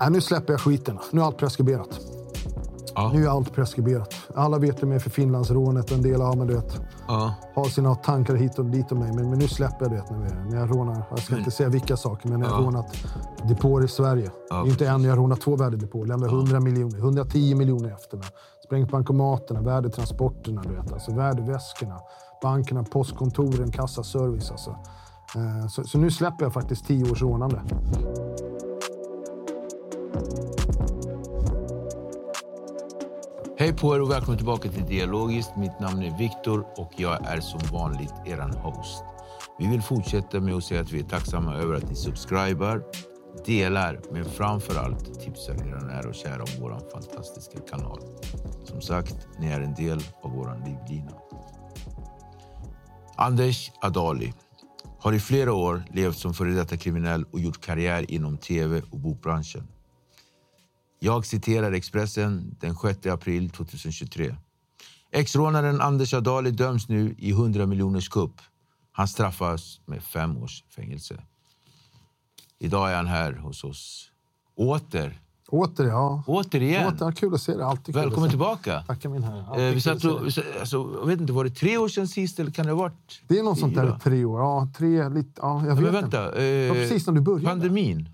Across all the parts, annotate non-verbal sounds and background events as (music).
Nej, nu släpper jag skiten. Nu är allt preskriberat. Ja. Nu är allt preskriberat. Alla vet ju mig för Finlandsrånet en del av mig, du vet. Ja. Har sina tankar hit och dit om mig. Men, men nu släpper jag det när, vi, när jag rånar. Jag ska inte säga vilka saker, men när jag har rånat depåer i Sverige. Ja, inte en, jag har rånat två värdedepåer. Lämnat 100 miljoner, 110 miljoner efter mig. Sprängt bankomaterna, värdetransporterna, du vet. Alltså värdeväskorna, bankerna, postkontoren, kassaservice. Alltså. Eh, Så, så nu släpper jag faktiskt 10 års rånande. Hej på er och välkommen tillbaka till Dialogiskt. Mitt namn är Viktor och jag är som vanligt er host. Vi vill fortsätta med att säga att vi är tacksamma över att ni subscribar, delar, men framför allt tipsar era nära och kära om vår fantastiska kanal. Som sagt, ni är en del av vår livlina. Anders Adali har i flera år levt som före detta kriminell och gjort karriär inom tv och bokbranschen. Jag citerar Expressen den 6 april 2023. Ex-rånaren Anders Adali döms nu i 100 miljoners kupp. Han straffas med fem års fängelse. Idag är han här hos oss. Åter. Åter, ja. Återigen. Åter, kul att se dig. Alltid kul Välkommen tillbaka. Tackar min herre. Eh, vi satt och, alltså, jag vet inte, var det tre år sedan sist eller kan det ha varit? Det är något sånt där tre år. Ja, tre, lite, ja, jag Ja, vet men vänta. Eh, precis när du började. Pandemin.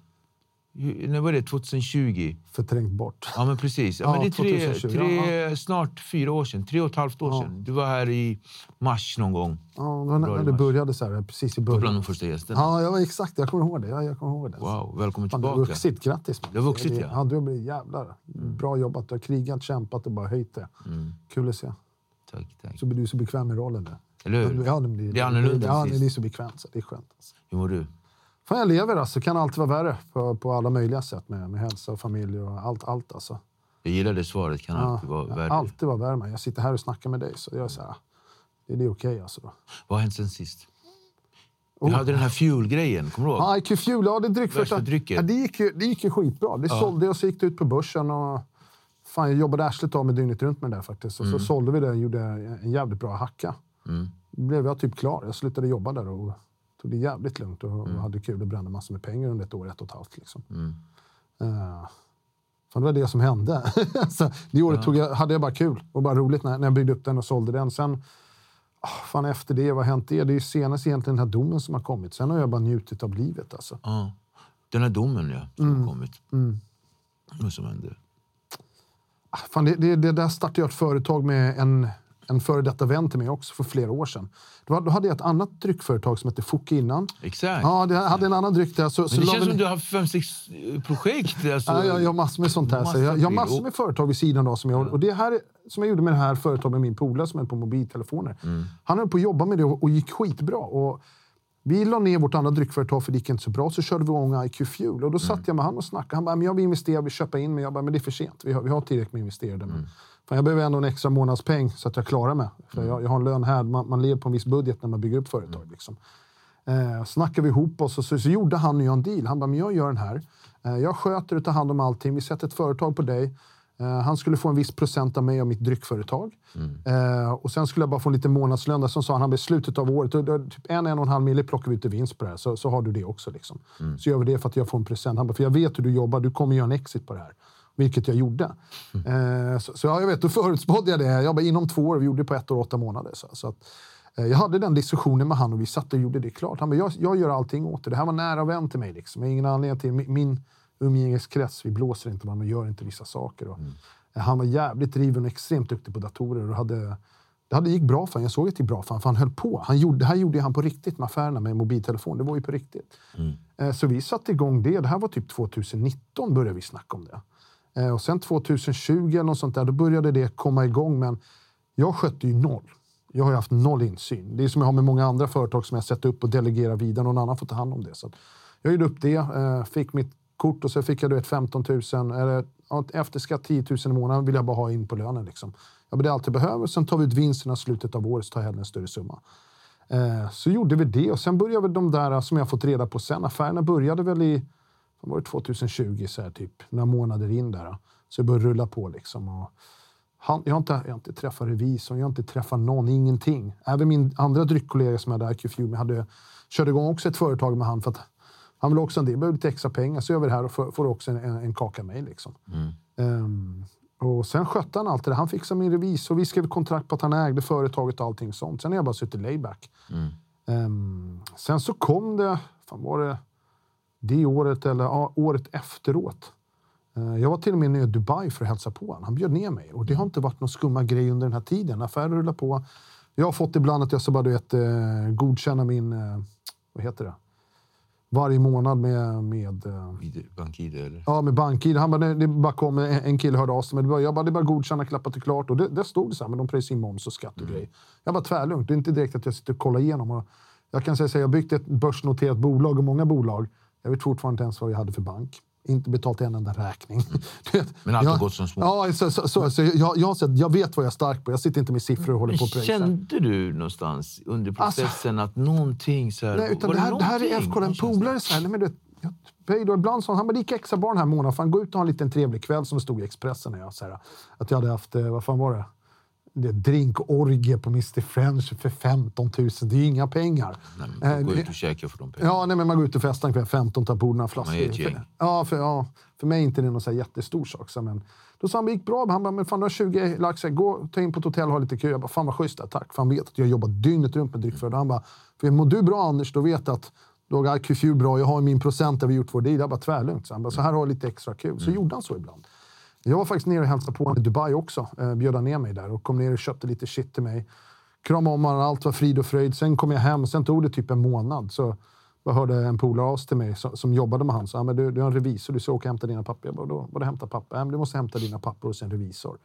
När var det? 2020? Förträngt bort. Ja, men precis. Ja, Ja, men det är tre, 2020, tre, snart fyra år sedan. Tre och ett halvt år Ja. sedan. Du var här i mars någon gång. Ja, när, när det började så här, precis i Du var bland början. de första gästerna. Ja, jag var exakt. Jag kommer ihåg det. Ja, jag kommer ihåg det. Wow, välkommen Fan, du har tillbaka. vuxit. Grattis. man. Du har vuxit, ja. ja. Du har blivit jävlar. Bra jobbat. Du har krigat, kämpat och bara höjt det. Mm. Kul att se. Tack, tack. Så blir du så bekväm i rollen. Där. Eller hur? Ja, det blir, Det är annorlunda Ja, det är så bekvämt. Så det är skönt. Alltså. Hur mår du? Fan, jag lever alltså. Kan alltid vara värre på, på alla möjliga sätt med, med hälsa och familj och allt. allt alltså. Jag gillar det svaret. Kan Ja, alltid vara värre. alltid vara värre. Jag sitter här och snackar med dig så jag är så här. Det, det är okej alltså. Vad har hänt sen sist? Du Oh. hade den här fuel-grejen, kommer du ihåg? Ja, IQ Fuel, ja, det är dryck Värsta första- drycken. Ja, det, gick ju, det gick ju skitbra. Det sålde och så gick det ut på börsen. Och, fan, jag jobbade arslet av med dygnet runt med det där faktiskt. Och så sålde vi det och gjorde en jävligt bra hacka. Mm. Då blev jag typ klar. Jag slutade jobba där och tog det jävligt lugnt och, och hade kul och brände massor med pengar under ett år, ett och ett halvt. Liksom. Mm. Fan, det var det som hände. (laughs) så, det året tog jag, hade jag bara kul och bara roligt när, när jag byggde upp den och sålde den. Sen, ah, fan efter det, vad har hänt det? Det är ju senast egentligen den här domen som har kommit. Sen har jag bara njutit av livet. Alltså. Ja. Den här domen, ja. Som har kommit. Mm. Vad som hände? Ah, Fan, det, det, det där startade jag ett företag med en, en före detta vän till mig också för flera år sedan. Då, då hade jag ett annat dryckföretag som hette Focke innan. Exakt. Ja, det hade en annan dryck där. Så, så Men det la känns vi- som du har fem, sex eh, projekt. Alltså, Ja, jag, jag har massor med sånt här. Så jag, jag har massor med företag vid sidan av som jag Och det här som jag gjorde med det här företaget med min polare som är på mobiltelefoner. Han höll på att jobba med det och, och gick skitbra. Och vi la ner vårt andra dryckföretag för det gick inte så bra. Så körde vi igång IQ Fuel. Och då satt jag med han och snackade. Han bara, men jag vill investera, vill köpa in. Men jag bara, men det är för sent. Vi har, vi har tillräckligt med investerade. Men fan, jag behöver ändå en extra månadspeng så att jag klarar mig. För jag, jag har en lön här. Man, man lever på en viss budget när man bygger upp företag. Liksom. Eh, snackade vi ihop oss och så, så gjorde han och jag en deal. Han bara, men jag gör den här. Eh, jag sköter och tar hand om allting. Vi sätter ett företag på dig. Eh, han skulle få en viss procent av mig och mitt dryckföretag. Eh, och sen skulle jag bara få en liten månadslön. Som sa han, han slutet av året, och, då, typ en, en och en halv mille plockar vi ut i vinst på det här. Så, så har du det också. Liksom. Så gör vi det för att jag får en present. Han bara, för jag vet hur du jobbar. Du kommer göra en exit på det här. Vilket jag gjorde. Eh, så, så ja, jag vet, då förutspådde jag det. Jag bara, inom två år. Vi gjorde det på ett år och åtta månader. Så, så att, Eh, Jag hade den diskussionen med han och vi satt och gjorde det klart. Han bara, jag, jag gör allting åt det. Det här var nära vän till mig. Liksom. Jag har ingen anledning till min, min umgängeskrets. Vi blåser inte varandra och gör inte vissa saker. Och, eh, Han var jävligt driven och extremt duktig på datorer. Och hade, det hade gick bra för honom. Jag såg att det gick bra för honom. För han höll på. Han gjorde, det här gjorde han på riktigt med affärerna med mobiltelefon. Det var ju på riktigt. Eh, Så vi satte igång det. Det här var typ 2019 började vi snacka om det. Eh, och sen 2020 eller något sånt där, då började det komma igång. Men jag skötte ju noll. Jag har ju haft noll insyn. Det är som jag har med många andra företag som jag sätter upp och delegerar vidare. Någon annan får ta hand om det. Så jag gjorde upp det, eh, fick mitt kort och så fick jag du vet, 15 000. Eller, efter skatt 10 000 i månaden vill jag bara ha in på lönen. Liksom. Jag det är allt jag behöver. Sen tar vi ut vinsterna i slutet av året så tar jag hellre en större summa. Eh, så gjorde vi det och sen började väl de där som jag fått reda på sen. Affärerna började väl i vad var det 2020, så här, typ, några månader in där. Så det började rulla på. Liksom, och han, jag, har inte, jag har inte träffat revisorn, jag har inte träffat någon, ingenting. Även min andra dryckkollega som hade, IQ Fume, hade, körde igång också ett företag med han för att han vill också en del, behöver lite extra pengar, så gör vi det här och får, får också en, en, en kaka mig. Liksom. Ehm, och sen skötte han allt det där. Han fixade min revisor, vi skrev kontrakt på att han ägde företaget och allting sånt. Sen har jag bara suttit layback. Ehm, sen så kom det, fan var det det året eller ja, året efteråt. Eh, Jag var till och med nere i Dubai för att hälsa på honom. Han bjöd ner mig. Och det har inte varit någon skumma grej under den här tiden. Affärer rullar på. Jag har fått ibland att jag ska bara du vet, eh, godkänna min... eh, Vad heter det? Varje månad med... med BankID eller? Ja, med BankID. Han bara, det, bara kom en, kille hörde av sig. Men var, jag bara, det är bara godkänna, klappa till klart. Och det, det stod det så här, men de pröjsade in moms och skatt och grejer. Jag bara, tvärlugnt. Det är inte direkt att jag sitter och kollar igenom. Och jag kan säga så här, jag har byggt ett börsnoterat bolag och många bolag. Jag vet fortfarande inte ens vad jag hade för bank. Inte betalt en enda räkning. (laughs) Vet, Men allt har gått som små. Ja, så, så, så, så jag, jag, jag vet vad jag är stark på. Jag sitter inte med siffror och håller på och pröjsar. Kände du någonstans under processen att någonting så här... Alltså- Nej, utan det, här, det här är någonting? FK, en polare. Så här, nej, men du vet, och ibland sa han, men det gick extra bra den här månaden. Fan, gå ut och ha en liten trevlig kväll som det stod i Expressen. När jag, så här, att jag hade haft, eh, vad fan var det? Det är drinkorgie på Mr French för 15 000. Det är inga pengar. Nej, men Eh, gå det- ut och käka för de pengarna. Ja, nej, men man går ut och festar en kväll, 15 tar bord, några flaskor. Man är ett gäng. Ja, för, ja, för mig är inte det någon så jättestor sak. Så, men, då sa han, det gick bra. Han bara, men fan du har 20 lax, gå ta in på ett hotell och ha lite kul. Jag bara, fan vad schysst, tack. För han vet att jag jobbar dygnet runt med dryckföretag. Han bara, för mår du bra Anders, då vet att du har Fuel bra. Jag har min procent där vi gjort vår deal. Jag bara, tvärlugnt. Så han bara, så här har lite extra kul. Så gjorde han så ibland. Jag var faktiskt nere och hälsade på honom i Dubai också. Eh, bjöd han ner mig där och kom ner och köpte lite shit till mig. Kramade om honom, allt var frid och fröjd. Sen kom jag hem, sen tog det typ en månad. Så jag hörde en polare av sig till mig som, som jobbade med han. Så, ah, men du, du är en revisor, du ska åka och hämta dina papper. Jag bara, då var det hämta papper? Men du måste hämta dina papper hos en revisor.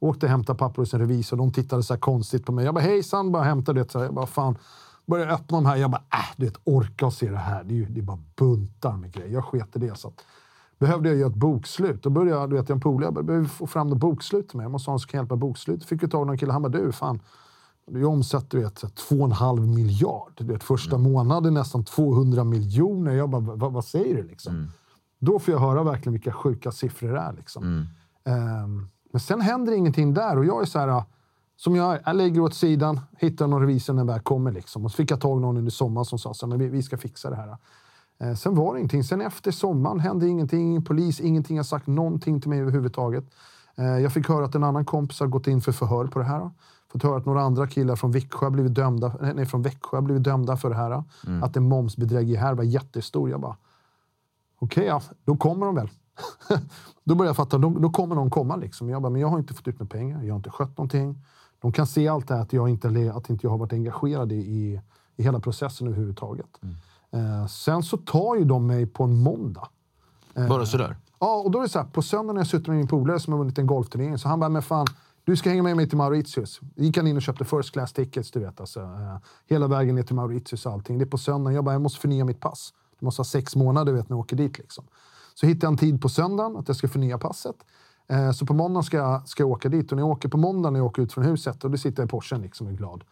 Åkte och hämtade papper hos en revisor. De tittade så här konstigt på mig. Jag bara, hejsan, bara hämta det. Så här, jag bara, fan. Började öppna de här. Jag bara, äh, du vet, orka och se det här. Det är, ju, det är bara buntar med grejer. Jag sket i det. Så att, behövde jag göra ett bokslut. Då började jag, du vet, jag en polare, jag behöver få fram något bokslut till mig. Jag måste ha någon som kan hjälpa med bokslut. Fick jag tag i någon kille, han bara, du fan. Du omsätter du vet, så här, två och en halv miljard. Du vet, första månaden nästan 200 miljoner. Jag bara, vad, vad säger du liksom? Då får jag höra verkligen vilka sjuka siffror det är. Liksom. Ehm, men sen händer ingenting där och jag är så här, som jag, jag lägger åt sidan, hittar någon revisor när den väl kommer. Liksom. Och så fick jag tag i någon under sommaren som sa så här, men vi, vi ska fixa det här. Eh, sen var det ingenting. Sen efter sommaren hände ingenting. Ingen polis, ingenting har sagt någonting till mig överhuvudtaget. Eh, jag fick höra att en annan kompis har gått in för förhör på det här. Fått höra att några andra killar från Växjö blivit dömda, nej, från Växjö har blivit dömda för det här. Att en momsbedrägeri här var jättestor. Jag bara, okej, ja, då kommer de väl. (laughs) då börjar jag fatta, då, då kommer någon komma. Liksom. Jag bara, men jag har inte fått ut några pengar, jag har inte skött någonting. De kan se allt det här att jag inte, att inte jag har varit engagerad i, i, i hela processen överhuvudtaget. Eh, sen så tar ju de mig på en måndag. Bara sådär? Ja, och då är det så här, på söndagen när jag suttit med min polare som har vunnit en golfturnering, så han bara, men fan, du ska hänga med mig till Mauritius. gick han in och köpte first class tickets, du vet. Alltså, eh, hela vägen ner till Mauritius och allting. Det är på söndagen. Jag bara, jag måste förnya mitt pass. Du måste ha sex månader vet, när jag åker dit. Liksom. Så hittade jag en tid på söndagen att jag ska förnya passet. Eh, så på måndagen ska jag, ska jag åka dit. Och när jag åker på måndagen när jag åker ut från huset, och då sitter jag i Porschen liksom och är glad.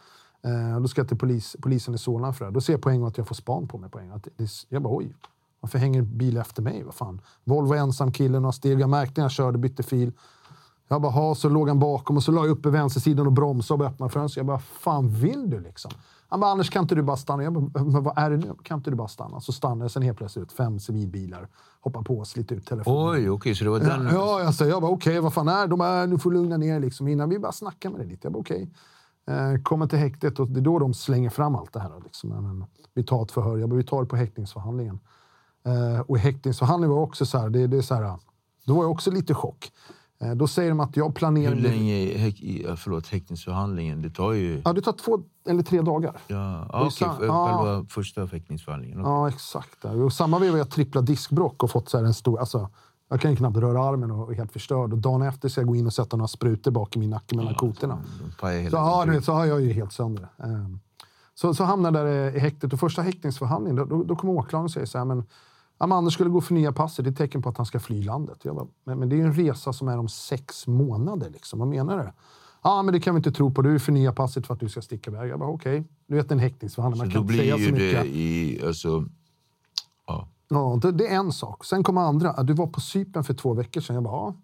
Eh, då ska jag till polis, polisen i Solna för det. Då ser jag på en gång att jag får span på mig på en gång. Att det, jag bara, oj, varför hänger bil efter mig? Vad fan? Volvo ensam kille, några steg. Jag märkte när jag körde, bytte fil. Jag bara, ha, så låg han bakom och så la jag upp i vänstersidan och bromsade och öppnade fönstret. Jag bara, fan vill du liksom? Han bara, Anders kan inte du bara stanna? Jag bara, men vad är det nu? Kan inte du bara stanna? Så stannade jag, sen helt plötsligt ut fem civilbilar, hoppar på, sliter ut telefonen. Oj, okej, okay, så det var den... Ja, jag, sa, jag bara, okej, okay, vad fan är det? De bara, nu får du lugna ner liksom. Innan vi bara snackar med dig lite. Jag bara, okej. Okay. Eh, kommer till häktet och det är då de slänger fram allt det här. Liksom. Men, vi tar ett förhör. Jag bara, vi tar det på häktningsförhandlingen. Eh, och i häktningsförhandlingen var också så här, det, det är så här, då var jag också lite chock. Eh, då säger de att jag planerar... Hur länge häk, förlåt, häktningsförhandlingen? Det tar ju... Ja, det tar två eller tre dagar. Ja, ah, okej. Okay. Själva första häktningsförhandlingen. Okay. Ja, exakt. Och samma veva jag trippla diskbrock och fått så en stor... Alltså, jag kan ju knappt röra armen och är helt förstörd. Och dagen efter ska jag gå in och sätta några sprutor bak i min nacke mellan ja, kotorna. Så, ja, vet, så har jag ju helt sönder um, så, så hamnar jag där i häktet och första häktningsförhandlingen, då, då kommer åklagaren och säger så här, men Amanda skulle gå och förnya passet. Det är ett tecken på att han ska fly landet. Jag bara, men, men det är en resa som är om sex månader. Liksom. Vad menar du? Ja, men det kan vi inte tro på. Du förnyar passet för att du ska sticka iväg. Jag bara, okej. Okay. Du vet en häktningsförhandling. Man så kan inte säga så mycket. Det i, alltså, ja. Det, det, är en sak. Sen kommer andra. Du var på Cypern för två veckor sedan. Jag bara, ja.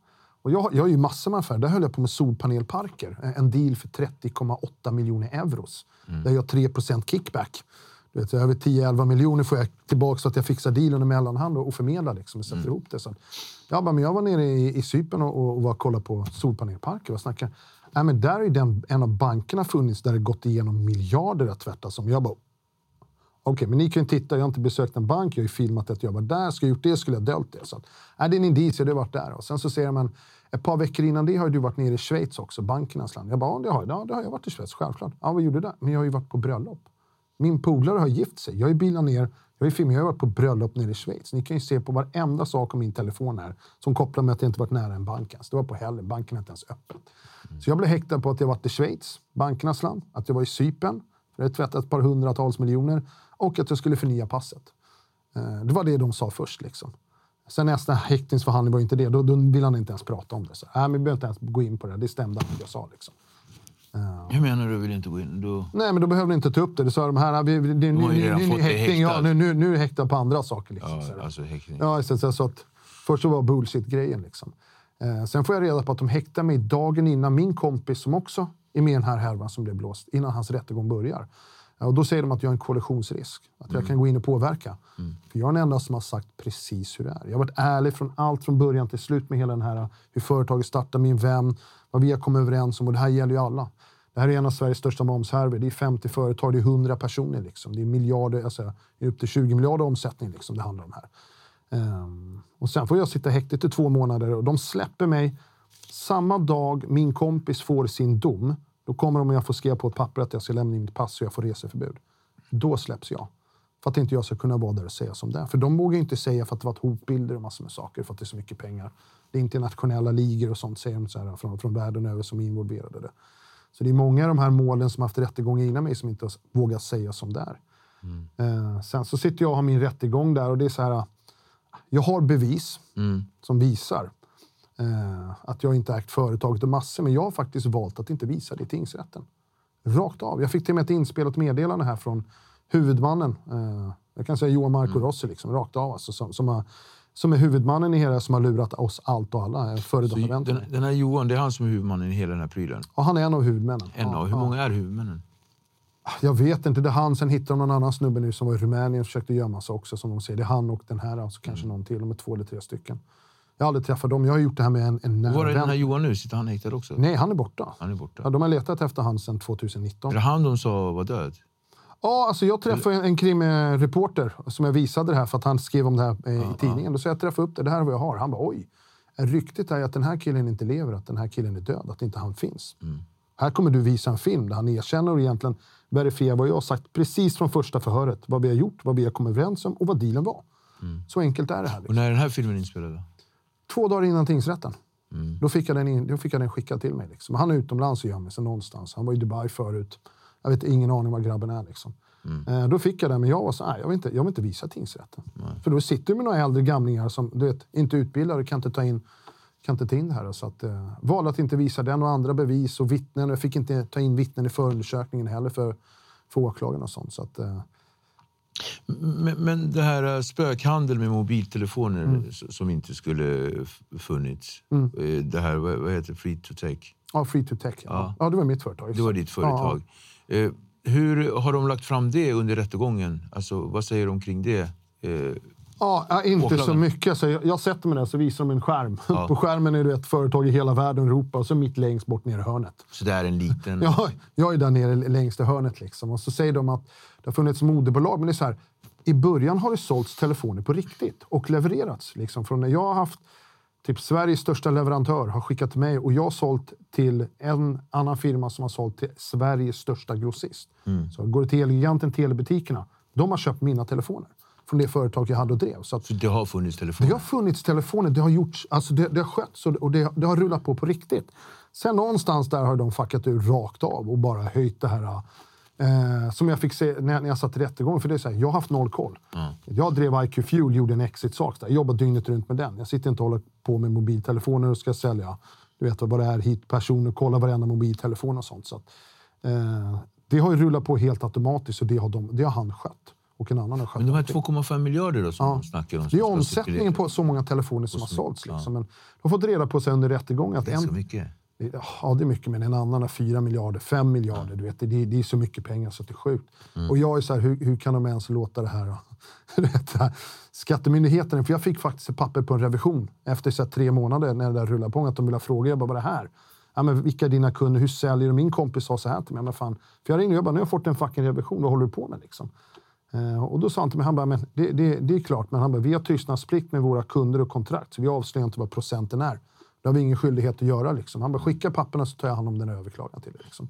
Och jag, jag har ju massor med affärer. Där höll jag på med solpanelparker. En deal för 30,8 miljoner euros. Mm. Där jag har 3 kickback. Du vet, över 10-11 miljoner får jag tillbaka så att jag fixar dealen i mellanhand och, förmedlar liksom, och sätter mm. ihop det. Så, ja, men jag var nere i, i Cypern och, och var och kollade på solpanelparker och snackade. Ja, men där är den, en av bankerna funnits där det gått igenom miljarder att tvätta som. Jag bara, okej, okay, men ni kan ju titta. Jag har inte besökt en bank. Jag har ju filmat att jag var där. Skulle jag gjort det skulle jag dölt det. Så att, är det är en indicie. Du har varit där. Och sen så ser man, ett par veckor innan det har du varit nere i Schweiz också, bankernas land. Jag bara, ja, det har jag. Ja, det har jag varit i Schweiz, självklart. Ja, vad gjorde du där? Men jag har ju varit på bröllop. Min polare har gift sig. Jag är bilat ner. Jag är filmat. Jag har varit på bröllop nere i Schweiz. Ni kan ju se på varenda sak om min telefon här som kopplar med att jag inte varit nära en bank ens. Det var på helgen. Banken är inte ens öppen. Mm. Så jag blev häktad på att jag varit i Schweiz, bankernas land, att jag var i Cypern, för jag tvättat ett par hundratals miljoner och att jag skulle förnya passet. Eh, det var det de sa först. Liksom. Sen nästa häktningsförhandling var inte det. Då, då ville han inte ens prata om det. Så, äh, vi behöver inte ens gå in på det. Det stämde att jag sa. Liksom. Hur menar du? vill inte gå in? Du... Nej, men då behövde inte ta upp det. Du sa de här, vi, det, de nu, nu, nu, häktning, ja, nu, nu, nu är häktad på andra saker. Liksom, ja, alltså häktning. Ja, så, så, så att, först så var bullshit-grejen. Liksom. Eh, sen får jag reda på att de häktar mig dagen innan min kompis, som också är med i den här härvan som blev blåst, innan hans rättegång börjar. Och då säger de att jag är en koalitionsrisk. Att jag mm. kan gå in och påverka. Mm. För jag är den enda som har sagt precis hur det är. Jag har varit ärlig från allt från början till slut med hela den här hur företaget startar, min vän, vad vi har kommit överens om. Och det här gäller ju alla. Det här är en av Sveriges största momshärvor. Det är 50 företag, det är 100 personer. Liksom. Det är miljarder, alltså, upp till 20 miljarder omsättning liksom, det handlar om här. Um, och sen får jag sitta häktet i två månader och de släpper mig samma dag min kompis får sin dom. Då kommer de jag får skriva på ett papper att jag ska lämna in mitt pass och jag får reseförbud. Då släpps jag. För att inte jag ska kunna vara där och säga som det är. För de vågar inte säga för att det varit hotbilder och massor med saker för att det är så mycket pengar. Det är internationella ligor och sånt säger de så här, från, från världen över som är involverade. Så det är många av de här målen som haft rättegång innan mig som inte vågar säga som det är. Mm. Eh, sen så sitter jag och har min rättegång där och det är så här. Jag har bevis mm. som visar eh, att jag inte ägt företaget och massor, men jag har faktiskt valt att inte visa det i tingsrätten. Rakt av. Jag fick till och med ett inspelat meddelande här från huvudmannen. Eh, jag kan säga Johan Marco mm. Rossi, liksom, rakt av. Alltså, som, som har som är huvudmannen i hela som har lurat oss allt och alla. Före den, den här Johan, det är han som är huvudmannen i hela den här prylen? Ja, han är en av huvudmännen. En av, hur många är huvudmännen? Jag vet inte. Det är han. Sen hittar de någon annan snubbe nu som var i Rumänien och försökte gömma sig också. Som de säger. Det är han och den här, alltså kanske mm. någon till. De är två eller tre stycken. Jag har aldrig träffat dem. Jag har gjort det här med en, en nära Var är den här Johan nu? Sitter han häktad också? Nej, han är borta. Han är borta. Ja, de har letat efter han sedan 2019. Är det han de sa var död? Ja, alltså jag träffade en, en krimreporter som jag visade det här för att han skrev om det här eh, i ja, tidningen. Då sa jag träffade upp det, det här är vad jag har. Han bara oj. Ryktet är att den här killen inte lever, att den här killen är död, att inte han finns. Mm. Här kommer du visa en film där han erkänner och egentligen verifierar vad jag har sagt precis från första förhöret. Vad vi har gjort, vad vi har kommit överens om och vad dealen var. Så enkelt är det här. Och Liksom. när är den här filmen inspelad? Två dagar innan tingsrätten. Mm. Då, fick jag den in, då fick jag den skickad till mig. Liksom. Han är utomlands och gömmer sig någonstans. Han var i Dubai förut. Jag vet ingen aning var grabben är. Liksom. Mm. Eh, då fick jag den, men jag var så nej, jag vill inte, jag vill inte visa tingsrätten. För då sitter du med några äldre gamlingar som du vet, inte är utbildade kan inte ta in kan inte ta in det här. Så att, eh, valde att inte visa den och andra bevis och vittnen. Jag fick inte ta in vittnen i förundersökningen heller för, för åklagaren och sånt. Så att, eh, Men, men det här eh, spökhandel med mobiltelefoner Mm. som inte skulle funnits. Eh, Det här, vad heter? Free to take? ja, Free to Tech. Ja. Ja. Ja. det var mitt företag. Det var ditt företag. Eh, Hur har de lagt fram det under rättegången? Alltså, vad säger de kring det? Ja, ja, inte så mycket. Alltså, jag, jag sätter mig där så visar de en skärm. Ja. (laughs) På skärmen är det ett företag i hela världen, Europa, och så mitt längst bort nere i hörnet. Så det är en liten... (laughs) Ja, jag är där nere längst i hörnet. Liksom. Och så säger de att det har funnits moderbolag, men det är så här. I början har det sålts telefoner på riktigt och levererats. Liksom. Från när jag har haft typ Sveriges största leverantör har skickat till mig och jag har sålt till en annan firma som har sålt till Sveriges största grossist. Så går det till Elgiganten, Telebutikerna, de har köpt mina telefoner från det företag jag hade och drev. Så att Så det har funnits telefoner? det har funnits telefoner, det har gjorts, alltså det, det har skötts och, och det, det har rullat på på riktigt. Sen någonstans där har de fuckat ur rakt av och bara höjt det här. Eh, som jag fick se när, när jag satt i rättegången. För det är så här, jag har haft noll koll. Jag drev IQ Fuel, gjorde en exit-sak. Jag jobbar dygnet runt med den. Jag sitter inte och håller på med mobiltelefoner och ska sälja. Du vet vad det är hit, personer, kolla varenda mobiltelefon och sånt. Så att, eh, det har ju rullat på helt automatiskt och det har, de, det har han skött. Och en annan har skött Men de här allting. 2,5 miljarder då som Ja. de snackar om. Det är omsättningen cirkulera. på så många telefoner som har sålts. ja. Liksom. Men de har fått reda på sig under rättegången att en, mycket. Ja, det är mycket, men en annan har 4 miljarder, 5 miljarder. Du vet, det, det är så mycket pengar så det är sjukt. Mm. Och jag är så här, hur, hur kan de ens låta det här... (laughs) det Skattemyndigheten, för jag fick faktiskt ett papper på en revision efter så här, tre månader när det där rullade på. Att de ville fråga, jag bara, vad är det här? Ja, men vilka är dina kunder? Hur säljer du? Min kompis sa så här till mig. Men fan, för jag ringde och jag bara, nu har jag fått en fucking revision. Vad håller du på med? Liksom? Eh, och då sa han till mig, han bara, men det, det, det är klart, men han bara, vi har tystnadsplikt med våra kunder och kontrakt, så vi avslöjar inte vad procenten är. Det har vi ingen skyldighet att göra. Liksom. Han bara, skicka papperna så tar jag hand om den överklagan till dig. Liksom.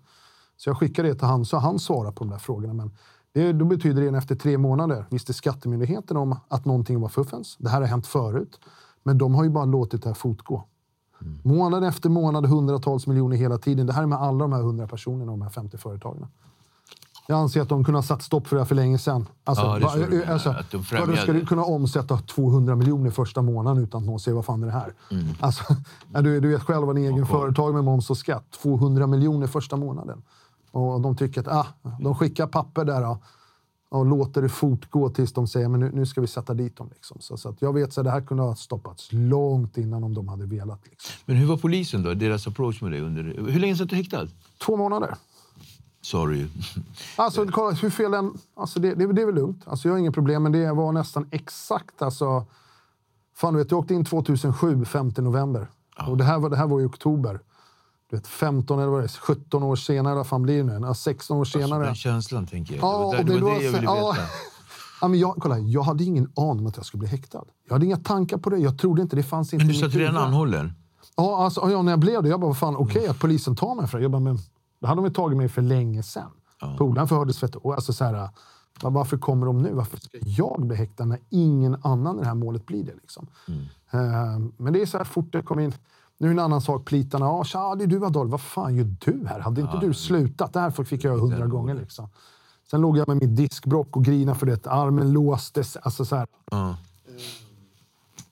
Så jag skickade det till han, så han svarar på de där frågorna. Men det, då betyder det efter tre månader visste Skattemyndigheten om att någonting var fuffens. Det här har hänt förut. Men de har ju bara låtit det här fortgå. Månad efter månad, hundratals miljoner hela tiden. Det här är med alla de här hundra personerna och de här 50 företagen. Jag anser att de kunde ha satt stopp för det här för länge sedan. Alltså, Ja, va- du menar, alltså, att de främjade ska du kunna omsätta 200 miljoner första månaden utan att någon ser vad fan är det här? Mm. Alltså, (laughs) du, du vet själv vad en egen företag med moms och skatt. 200 miljoner första månaden. Och de tycker att ah, de skickar papper där ah, och låter det fortgå tills de säger men nu, nu ska vi sätta dit dem. Liksom. Så, så jag vet att det här kunde ha stoppats långt innan om de hade velat. Liksom. Men hur var polisen då? Deras approach med dig? Under... Hur länge satt du häktad? Två månader. Sorry. Alltså, kolla, hur fel den... Alltså, det, det, det är väl lugnt. Alltså, jag har inga problem, men det var nästan exakt... Alltså, fan, du vet, jag åkte in 2007, 5 november. Och det här, var, det här var i oktober. Du vet, 15 eller vad det är, 17 år senare, vad fan blir det nu? Ja, 16 år senare. Den känslan tänker jag. Ja, det var, det, och var det jag ville ja. veta. Ja, men jag, kolla, jag hade ingen aning om att jag skulle bli häktad. Jag hade inga tankar på det. Jag trodde inte det fanns inte Men du satt redan anhållen? Ja, alltså, ja, när jag blev det, jag bara, vad fan, okej att polisen tar mig för det. Jag bara, men det hade de ju tagit mig för länge sedan. Polaren förhördes för ett år. Alltså, så här, va- varför kommer de nu? Varför ska jag bli häktad när ingen annan i det här målet blir det? Liksom? Eh, men det är så här fort det kom in. Nu är en annan sak, plitarna. Ja, tja, det är du Adolf. Vad fan gör du här? Hade inte du slutat? Det här fick jag göra hundra gånger. Liksom. Sen låg jag med mitt diskbrock och grinade för det. Armen låstes. Alltså, så här. Ja.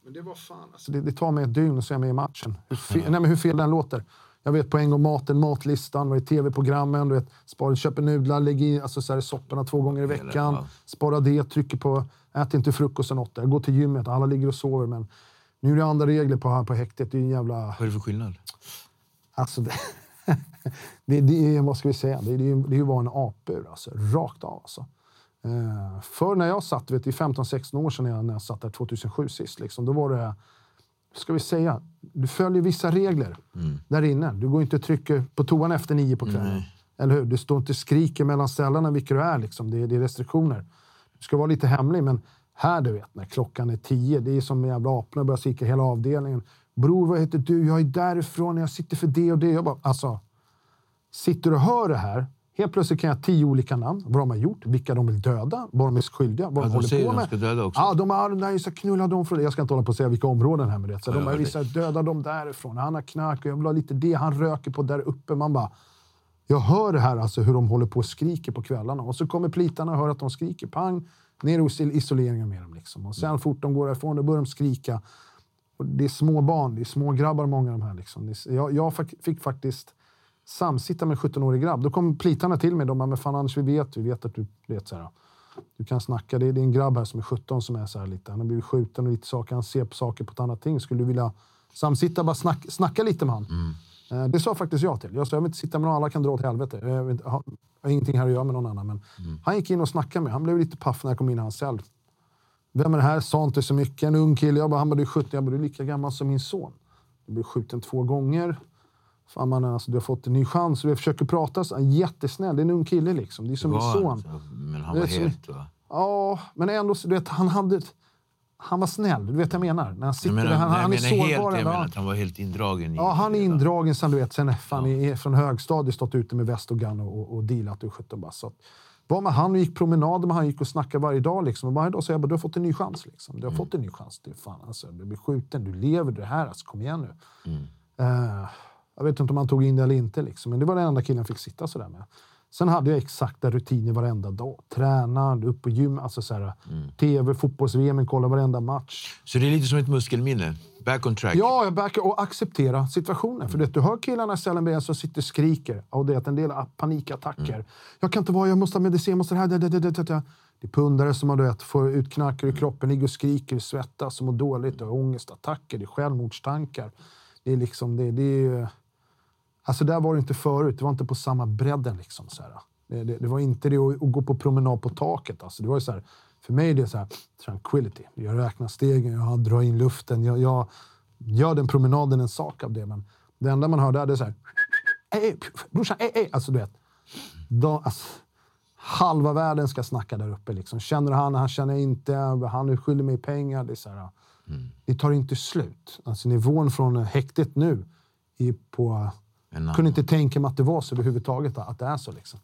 Men det var fan, alltså det, det tar mig ett dygn och så är jag med i matchen. Hur fel, nej, men hur fel den låter. Jag vet på en gång maten, matlistan, vad är tv-programmen, du vet, spara, köper nudlar, lägger i alltså så här, sopporna två gånger i veckan. ja. Spara det, trycker på, ät inte frukost åtta. Jag går till gymmet, alla ligger och sover. Men nu är det andra regler på, här på häktet. Det är en jävla... Vad är det för skillnad? Alltså (laughs) det, det, det är, vad ska vi säga, det, det, det är ju bara en apur. Alltså, rakt av. Alltså. Eh, för när jag satt, vet, i 15-16 år sedan när jag, när jag satt där 2007 sist, liksom, då var det, ska vi säga, du följer vissa regler där inne. Du går inte och trycker på toan efter nio på kvällen. Eller hur? Du står inte och skriker mellan cellerna vilka du är. Liksom. Det, är- det är restriktioner. Du ska vara lite hemlig, men här du vet, när klockan är tio, det är som en jävla aporna börjar skrika hela avdelningen. Bror, vad heter du? Jag är därifrån, jag sitter för det och det. Jag bara, alltså, sitter och hör det här. Helt plötsligt kan jag tio olika namn. Vad de har gjort, vilka de vill döda, vad de är skyldiga, vad Ja, de de håller på de med. ska döda också. Ja, de har, nej, så knulla dem från. Jag ska inte hålla på och säga vilka områden här med det. Så Ja, de har vissa döda dem därifrån. Han har knark och jag vill ha lite det. Han röker på där uppe. Man bara... Jag hör det här alltså hur de håller på och skriker på kvällarna. Och så kommer plitarna och hör att de skriker. Pang! Ner hos isoleringen med dem. Liksom. Och sen fort de går därifrån, då börjar de skrika. Och det är små barn, det är små grabbar många av de här. Liksom. Jag, jag fick faktiskt samsitta med en 17-årig grabb. Då kom plitarna till mig. De bara, men fan Anders, vi vet, vi vet att du vet så här. Du kan snacka. Det är, det är en grabb här som är 17 som är så här lite. Han har blivit skjuten och lite saker. Han ser på saker på ett annat ting. Skulle du vilja samsitta bara snack, snacka lite med han? Eh, Det sa faktiskt jag till. Jag sa jag vill inte sitta med någon, alla kan dra åt helvete. Jag, vill inte, jag har ingenting här att göra med någon annan. Men Han gick in och snackade med. Han blev lite paff när jag kom in i hans cell. Vem är det här? Sa inte så mycket. En ung kille. Jag bara, han bara, du är 17. Jag bara, du är lika gammal som min son. Du blev skjuten två gånger. Fan mannen, alltså, du har fått en ny chans. Vi försöker prata. Så, han är jättesnäll. Det är en ung kille liksom. Det är som min son. alltså, Men han Det var som- helt... Va? Ja, men ändå, du vet, han hade... Han var snäll, du vet jag menar? När han sitter menar, där, han, han är sårbar. helt, jag menar att han var helt indragen i... Ja, han är indragen sen, du vet, sen fan, är från högstadiet stått ute med väst och gun och, och, och dealat och 17 bara. Så att, var med han och gick promenader med han gick och snackade varje dag. Liksom. Och varje dag sa jag bara, du har fått en ny chans. Liksom. Du har Mm. fått en ny chans. Du, fan, alltså, du blir skjuten, du lever, det här. Alltså, kom igen nu. Mm. Eh, jag vet inte om han tog in det eller inte, liksom. men det var den enda killen fick sitta sådär med. Sen hade jag exakta rutiner varenda dag. Träna, upp på gym, alltså såhär, Mm. tv, fotbolls-VM, kolla varenda match. Så det är lite som ett muskelminne. Back on track. Ja, backar och acceptera situationen. För det, du hör killarna i cellen bredvid som sitter och skriker. Och det är en del panikattacker. Jag kan inte vara, jag måste ha medicin, jag måste det här. Det, det, det, det, det. är pundare som har du vet, får ut knackar ur kroppen, ligger och skriker, svettas mår dåligt. Och ångestattacker, det är självmordstankar. Det är liksom, det, det är... Alltså där var det inte förut. Det var inte på samma bredden. Liksom, så här. Det, det, det var inte det att, att gå på promenad på taket. Alltså, det var ju så här, för mig är det så här, tranquility. Jag räknar stegen, jag drar in luften. Jag, jag gör den promenaden en sak av det. Men det enda man hör där är så här... Ey, brorsan, ey, ey. Alltså, du vet. De, alltså, halva världen ska snacka där uppe. Liksom. Känner han, han känner inte. Han är skyldig mig pengar. Det, är så här, det tar inte slut. Alltså, nivån från häktet nu är på... Annan. kunde inte tänka mig att det var så överhuvudtaget. Att det är så. Liksom.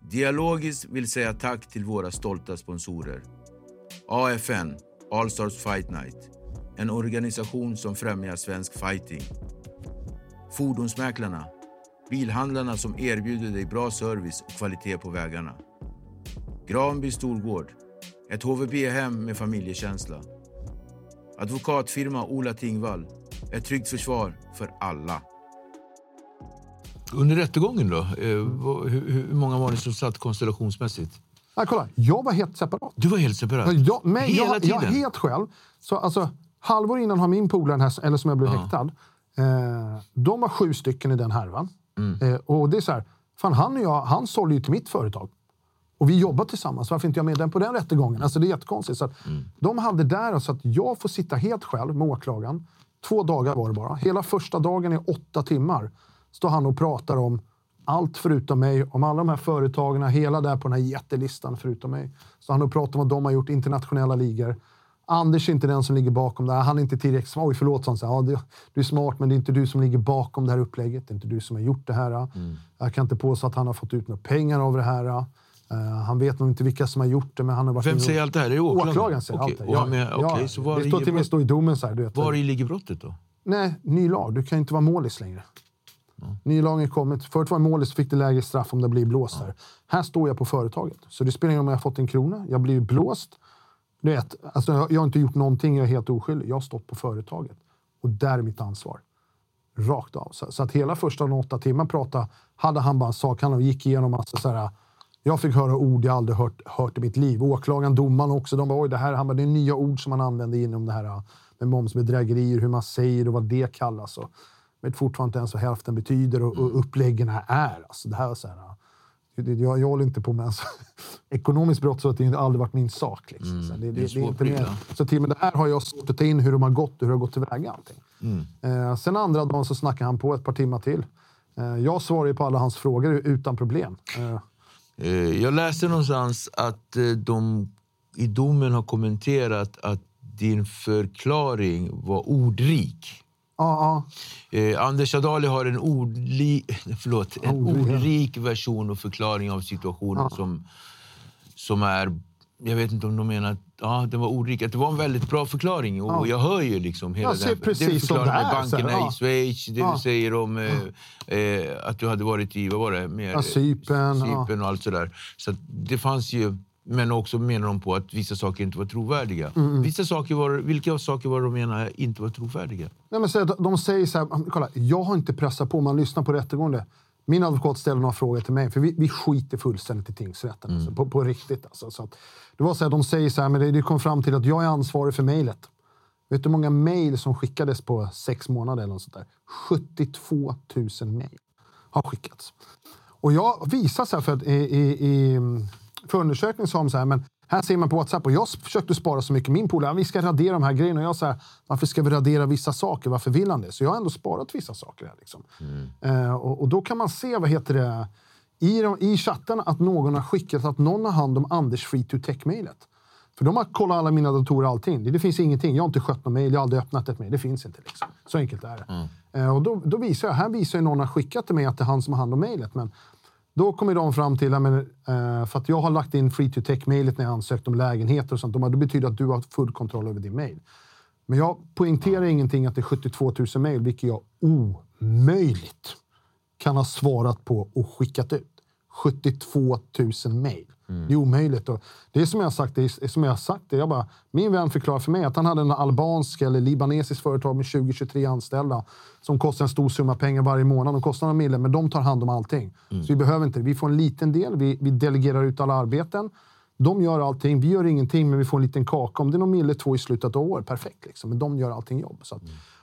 Dialogiskt vill säga tack till våra stolta sponsorer. AFN, All Stars Fight Night. En organisation som främjar svensk fighting. Fordonsmäklarna. Bilhandlarna som erbjuder dig bra service och kvalitet på vägarna. Granby Storgård. Ett HVB-hem med familjekänsla. Advokatfirma Ola Tingvall. Ett tryggt försvar för alla. Under rättegången då? Eh, hur, många var det som satt konstellationsmässigt? Ah, kolla, jag var helt separat. Du var helt separat? Ja, Jag, men Hela jag, tiden? jag helt själv. Så, alltså, halvår innan har min polare, här, eller som jag blev häktad, eh, de var sju stycken i den härvan. Mm. Eh, och det är så här, fan han och jag, han sålde ju till mitt företag. Och vi jobbar tillsammans. Varför inte jag med den på den rättegången? Alltså det är jättekonstigt. Så att Mm. De hade där så att jag får sitta helt själv med åklagaren. Två dagar var det bara. Hela första dagen är åtta timmar. Står han och pratar om allt förutom mig, om alla de här företagen, hela där på den här jättelistan förutom mig. Så han och pratar om vad de har gjort, internationella ligor. Anders är inte den som ligger bakom det här. Han är inte tillräckligt smart. Oj, förlåt, sa han. Ja, du, är smart, men det är inte du som ligger bakom det här upplägget. Det är inte du som har gjort det här. Jag kan inte påstå att han har fått ut några pengar av det här. Eh, han vet nog inte vilka som har gjort det, men han har varit Vem och- säger allt det här? Är det åklagaren? Åklagaren säger Okej, allt det. han med- okej, så var det står till och med i domen så här. Du vet, Var ligger brottet då? Nej, ny lag. Du kan inte vara målis längre. Ny lag kommit. Förut var målet målis fick det lägre straff om det blir blåst här. Här står jag på företaget. Så det spelar ingen roll om jag har fått en krona. Jag blir blåst. Du vet, alltså jag, jag har inte gjort någonting. Jag är helt oskyldig. Jag har stått på företaget. Och där är mitt ansvar. Rakt av. Så, så att hela första åtta timmar prata hade han bara en sak. Han gick igenom massa så här, jag fick höra ord jag aldrig hört, hört i mitt liv. Åklagaren, domaren också. De bara, oj, det här han bara, det är nya ord som man använder inom det här med momsbedrägerier, hur man säger och vad det kallas. Och, vet fortfarande inte ens vad hälften betyder och, och uppläggen här är. Alltså, det här är så här, jag, jag håller inte på med alltså, (laughs) ekonomiskt brott så att det har aldrig varit min sak. Liksom. så det, det, det är det, är inte mer. Så till och med det här har jag svårt att ta in hur de har gått och hur det har gått tillväga. Allting. Eh, sen andra dagen så snackade han på ett par timmar till. Eh, jag svarade ju på alla hans frågor utan problem. Eh, Eh, Jag läste någonstans att eh, de i domen har kommenterat att din förklaring var ordrik. Ja, ja. Eh, Anders Adali har en, ordli, (laughs) förlåt, en Ordrik, ja. ordrik version och förklaring av situationen som, som är... Jag vet inte om de menar att ja, den var ordrik. Att det var en väldigt bra förklaring. Och Ja. Jag hör ju liksom hela Jag ser det, precis förklarar det med så bankerna ja. i Schweiz. Det du säger om eh, eh, att du hade varit i vad var det, mer, Cypern, ja. Cypern och allt sådär. Så det fanns ju... Men också menar de på att vissa saker inte var trovärdiga. Mm, Vissa saker var, vilka saker var de menar inte var trovärdiga? Nej, men så, de- säger så här, kolla, jag har inte pressat på, man lyssnar på rättegången. Min advokat ställer några frågor till mig, för vi, vi skiter fullständigt i tingsrätten. Alltså, på, på riktigt. Alltså. Så att, det var så här, de säger så här, men det, det kom fram till att jag är ansvarig för mejlet. Vet du hur många mejl som skickades på sex månader? Eller något sånt där? 72 000 mejl har skickats. Och jag visar så här, för att i, i, i för undersökningen sa de så här, men här ser man på WhatsApp och jag försökte spara så mycket. Min polare, vi ska radera de här grejerna. Och jag sa, varför ska vi radera vissa saker? Varför vill han det? Så jag har ändå sparat vissa saker här. Liksom. Eh, och, och då kan man se, vad heter det, i, de, i chatten att någon har skickat att någon har hand om Anders Free to Tech-mejlet. För de har kollat alla mina datorer och allting. Det, det finns ingenting. Jag har inte skött någon mejl. Jag har aldrig öppnat ett mejl. Det finns inte. Liksom. Så enkelt är det. Eh, och då, då visar jag, här visar ju någon har skickat till mig att det är han som har hand om mejlet. Men då kommer de fram till, att men, eh, för att jag har lagt in free to tech-mailet när jag ansökt om lägenheter och sånt. De bara, det betyder att du har full kontroll över din mail. Men jag poängterar ingenting att det är 72 000 mejl, vilket jag omöjligt kan ha svarat på och skickat ut. 72 000 mejl. Det är omöjligt. Och det är som jag har sagt. Det är som jag har sagt det. Jag bara, min vän förklarar för mig att han hade en albansk eller libanesisk företag med 20-23 anställda som kostar en stor summa pengar varje månad. De kostar några mille, men de tar hand om allting. Så vi behöver inte det. Vi får en liten del. Vi, vi delegerar ut alla arbeten. De gör allting. Vi gör ingenting, men vi får en liten kaka. Om det är någon mille, två i slutet av år, perfekt. Liksom. Men de gör allting jobb. Så att,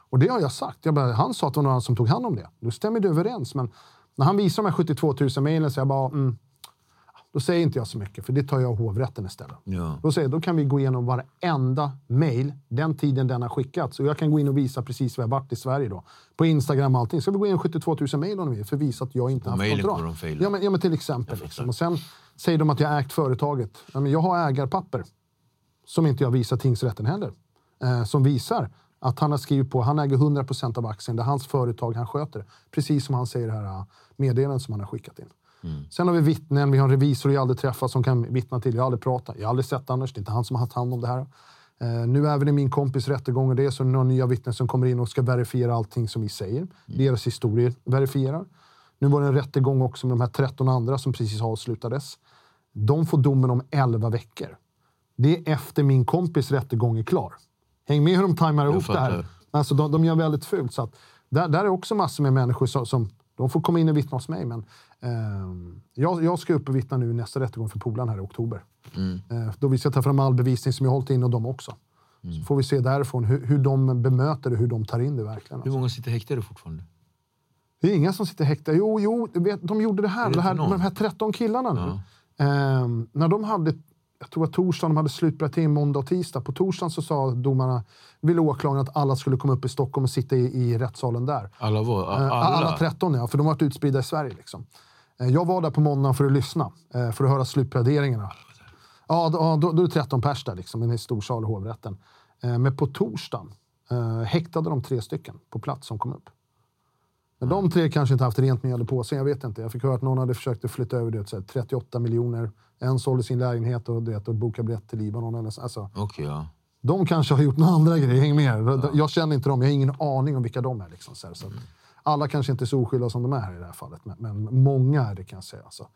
och det har jag sagt. Jag bara, han sa att det var någon annan som tog hand om det. Då stämmer det överens. Men när han visar de här 72 000 mejlen så jag bara, mm, då säger inte jag så mycket, för det tar jag hovrätten istället. Ja. Då, säger, då kan vi gå igenom varenda mejl, den tiden den har skickats. Och jag kan gå in och visa precis var jag varit i Sverige då. På Instagram och allting. Så vi går in 72 000 mejl om ni vill, för att visa att jag inte Och haft faila. Ja men, ja, men till exempel. Liksom. Och sen säger de att jag har ägt företaget. Ja, men jag har ägarpapper som inte jag visar tingsrätten heller. Eh, som visar att han har skrivit på, han äger 100% av aktien, det är hans företag, han sköter. Precis som han säger i det här eh, meddelandet som han har skickat in. Sen har vi vittnen, vi har en revisor jag aldrig träffat som kan vittna till. Jag har aldrig pratat, jag har aldrig sett Anders, det är inte han som har haft hand om det här. Eh, nu även i min kompis rättegång och det är så några nya vittnen som kommer in och ska verifiera allting som vi säger. Deras historier verifierar. Nu var det en rättegång också med de här 13 andra som precis avslutades. De får domen om 11 veckor. Det är efter min kompis rättegång är klar. Häng med hur de tajmar ihop det här. Alltså, de, de gör väldigt fult. Så att, där, där är också massor med människor som, som de får komma in och vittna hos mig. Men, jag, jag ska upp och vittna nu nästa rättegång för polaren här i oktober. Eh, då vi ska ta fram all bevisning som jag hållit in och de också. Så får vi se därifrån hur, hur de bemöter det, hur de tar in det verkligen. Hur Alltså. många sitter häktade fortfarande? Det är inga som sitter häktade. Jo, jo, vet, de gjorde det här. det Det här någon? de här 13 killarna nu. Ehm, när de hade, jag tror att torsdagen, de hade slutberättning måndag och tisdag. På torsdagen så sa domarna, ville åklagaren att alla skulle komma upp i Stockholm och sitta i, i rättssalen där. Alla var? Eh, Alla? Alla 13 ja, för de har varit utspridda i Sverige. Liksom. Eh, Jag var där på måndagen för att lyssna, eh, för att höra slutpläderingarna. Ja, då, ja, då, då är det 13 pers där, liksom, i en stor sal i hovrätten. Eh, Men på torsdagen häktade de tre stycken på plats som kom upp. Men de tre kanske inte haft rent mjöl i påsen, jag vet inte. Jag fick höra att någon hade försökt att flytta över det, så här, 38 miljoner. En sålde sin lägenhet och, det, och bokade biljett till Libanon. Eller, alltså, Okej, ja. de kanske har gjort några andra grejer, häng med. Jag känner inte dem, jag har ingen aning om vilka de är. Liksom, så här, så att alla kanske inte är så oskyldiga som de är här i det här fallet, men, men många är det kan jag säga. Så,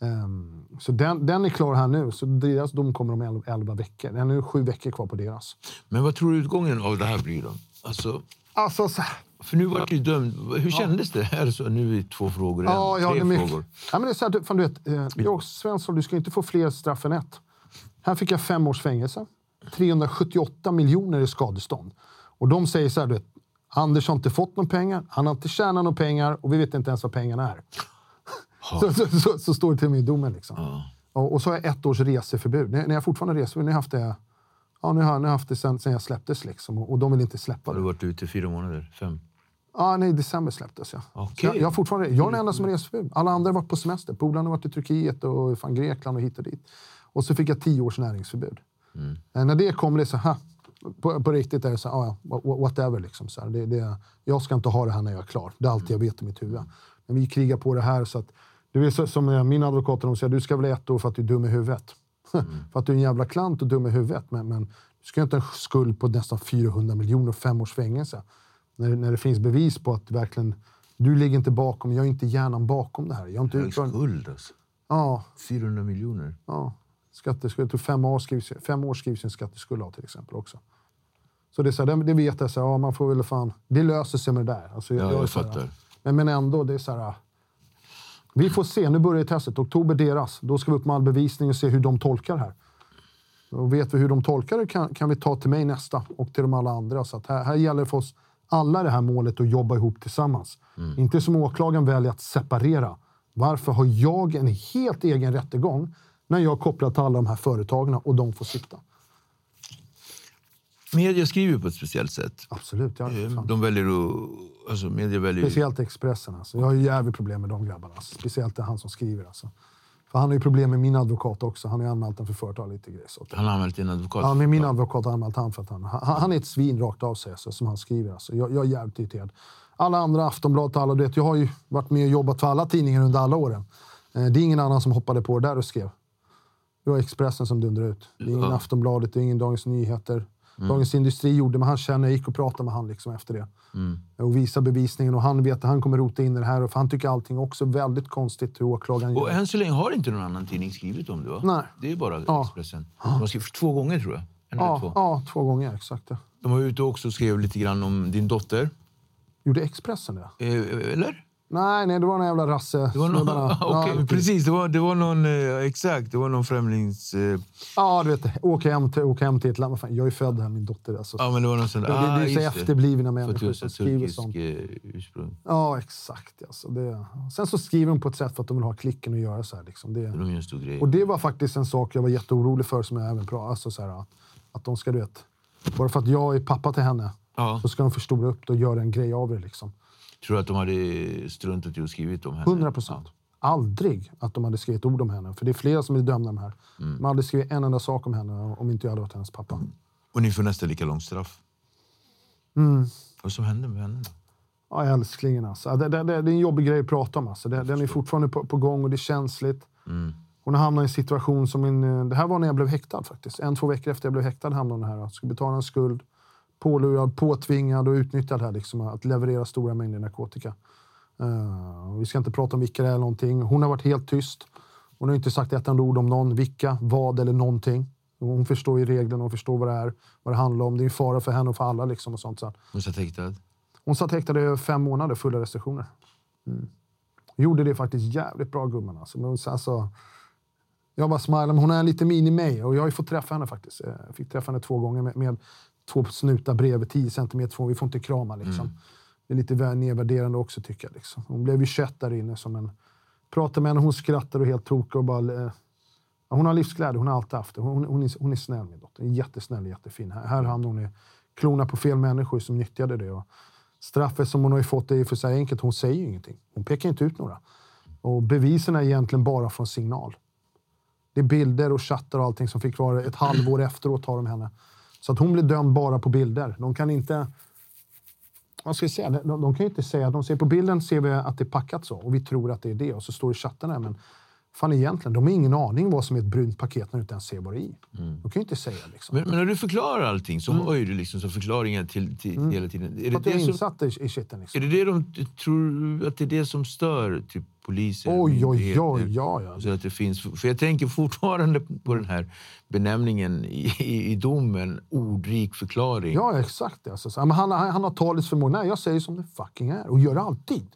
Ehm, så den, den är klar här nu, så deras dom kommer om 11, 11 veckor. Det är nu sju veckor kvar på deras. Men vad tror du utgången av det här blir då? Alltså, Alltså, så för nu var du dömd. Hur kändes det? Är det så? Nu är det två frågor igen. Ja, ja, Tre mycket. frågor. Ja, men det är så här, du, fan, du vet, eh, jag, Svensson, du ska inte få fler straff än ett. Här fick jag fem års fängelse. 378 miljoner i skadestånd. Och de säger så här, du vet, Anders har inte fått några pengar, han har inte tjänat några pengar och vi vet inte ens vad pengarna är. så, så, så, så står det till och med i domen. Liksom. Och, och så har jag ett års reseförbud. När, när jag fortfarande reseförbud, nu har jag haft det, ja, nu har, nu har haft det sen, sen jag släpptes. Liksom, och, och de vill inte släppa Har du det. varit ute i fyra månader? Fem? Ja, nej, i december släpptes jag. Så jag, jag, fortfarande, jag är den enda som har reseförbud. Alla andra har varit på semester. Polarna har varit i Turkiet och fan Grekland och hit och dit. Och så fick jag tio års näringsförbud. Eh, när det kom, det så här, på, på riktigt är det så här, ah, whatever. Liksom, så här. Det, det, jag ska inte ha det här när jag är klar. Det är allt jag vet i mitt huvud. Men vi krigar på det här. så att det är så, som eh, min advokat de säger, du ska väl ett år för att du är dum i huvudet. (laughs) för att du är en jävla klant och dum i huvudet. Men, men du ska inte ha en skuld på nästan 400 miljoner och fem års fängelse. När, när det finns bevis på att verkligen, du ligger inte bakom, jag är inte hjärnan bakom det här. Jag är inte Hög skuld alltså. Ja, 400 miljoner. Ja, skatteskuld. Jag tror fem år skrivs, fem år skrivs en skatteskuld av till exempel också. Så det, är så här, det, det vet jag, så här, ja, man får väl fan... Det löser sig med det där. Alltså, Ja, jag är så här, fattar. Men, men ändå, det är så här... Vi får se, nu börjar testet. Oktober deras. Då ska vi upp med all bevisning och se hur de tolkar det här. Och vet vi hur de tolkar det kan, kan vi ta till mig nästa och till de alla andra. Så här, här gäller det för oss alla det här målet att jobba ihop tillsammans. Inte som åklagaren väljer att separera. Varför har jag en helt egen rättegång när jag är kopplad till alla de här företagen och de får sitta? Media skriver på ett speciellt sätt. Absolut. Jag, Eh. De väljer att... Alltså media väljer. Speciellt Expressen. Alltså. Jag har ju jävligt problem med de grabbarna. Alltså. Speciellt det han som skriver. Alltså. För han har ju problem med min advokat också. Han har ju anmält den för förtal lite grejer. Så. Han har anmält en advokat. Ja, men min advokat har anmält han för att han, han, han är ett svin rakt av sig, alltså, som han skriver. Alltså. Jag, jag är jävligt irriterad. Alla andra, Aftonbladet, alla, du vet, jag har ju varit med och jobbat för alla tidningar under alla åren. Eh, det är ingen annan som hoppade på det där och skrev. Det var Expressen som dundrade ut. Det är ingen Ja. Aftonbladet, det är ingen Dagens Nyheter. Dagens Industri gjorde, men han känner, jag gick och pratade med han liksom efter det. Och visade bevisningen och han vet att han kommer rota in i det här. För han tycker allting också är väldigt konstigt hur åklagaren Och än så länge har inte någon annan tidning skrivit om det va? Nej. Det är bara Ja. Expressen. De har skrivit två gånger tror jag. En Ja, två. ja, två gånger exakt. Ja. De var ute också och skrev lite grann om din dotter. Gjorde Expressen det? Eh, eller? Nej, nej, det var en jävla rasse Det var någon. (laughs) Okej, ja, precis. Det var, det var någon... Eh, exakt, det var någon främlings... Eh, Ja, du vet, åka hem till, åka hem till ett land. Fan, Jag är född här, min dotter. Alltså. ja, men det var någon sån det, det, det är så just efterblivna att människor som så skriver sånt. eh, ursprung. Ja, exakt. Alltså, det. Sen så skriver de på ett sätt för att de vill ha klicken och göra så här. Liksom. Det, De gör en stor grej. och det var faktiskt en sak jag var jätteorolig för, som jag även pratade alltså, så här, Att de ska, du vet, bara för att jag är pappa till henne, Ja. så ska de förstora upp det och göra en grej av det. Liksom. Tror du att de hade struntat i att skrivit om henne? 100 procent. Aldrig att de hade skrivit ord om henne. För det är flera som är dömda de här. Mm. De hade skrivit en enda sak om henne om inte jag hade varit hennes pappa. Och ni får nästan lika långt straff. Mm. Vad som hände med henne? Ja, älsklingen alltså. Det, det, det, det är en jobbig grej att prata om. Alltså. Det, den är fortfarande på, på gång och det är känsligt. Hon har hamnat i en situation som... Min, eh, det här var när jag blev häktad faktiskt. En, två veckor efter jag blev häktad hamnade hon här. Skulle betala en skuld. Pålurad, påtvingad och utnyttjad här. Liksom, att leverera stora mängder narkotika. Eh, vi ska inte prata om vilka det är eller någonting. Hon har varit helt tyst. Hon har inte sagt ett enda ord om någon, vilka, vad eller någonting. Hon förstår ju reglerna och förstår vad det är, vad det handlar om. Det är en fara för henne och för alla. Liksom, och sånt. Så Hon satt häktad? hon satt häktad i fem månader, fulla restriktioner. Mm. Gjorde det faktiskt jävligt bra, gumman. Alltså. Men hon, alltså, jag bara smilar, men hon är lite mini mig och jag har ju fått träffa henne faktiskt. Jag fick träffa henne två gånger med, med två snutar bredvid, 10 centimeter från. Vi får inte krama liksom. Det är lite väl nedvärderande också tycker jag. Liksom. Hon blev ju kött där inne som en... Pratade med henne, hon skrattar och helt tokig och bara... eh, hon har livsglädje, hon har alltid haft det. Hon, hon, är, hon är snäll, min dotter. Jättesnäll och jättefin. Här, här hamnade hon i klorna på fel människor som nyttjade det. Och straffet som hon har fått är för sig enkelt. Hon säger ju ingenting. Hon pekar inte ut några. Och bevisen är egentligen bara från signal. Det är bilder och chattar och allting som fick vara ett halvår (clears throat) efteråt har de henne. Så att hon blir dömd bara på bilder. De kan inte... Vad ska jag säga? De, de kan ju inte säga... De ser på bilden ser vi att det är packat så och vi tror att det är det och så står det i chatten där. Men fan egentligen, de har ingen aning vad som är ett brunt paket när du inte ens ser vad det är i. De kan ju inte säga liksom. Men, men när du förklarar allting så har ju du liksom som förklaringar till, till hela tiden. Är För det jag är det, som, i, i shiten liksom. är det det de tror att det är det som stör typ, polisen? Oj, oj, oj, ja, ja. Så att det finns, för jag tänker fortfarande på den här benämningen i, i, i domen, ordrik förklaring. Ja, exakt. Alltså, men han, han, han har talets förmåga. Nej, jag säger som det fucking är och gör det alltid.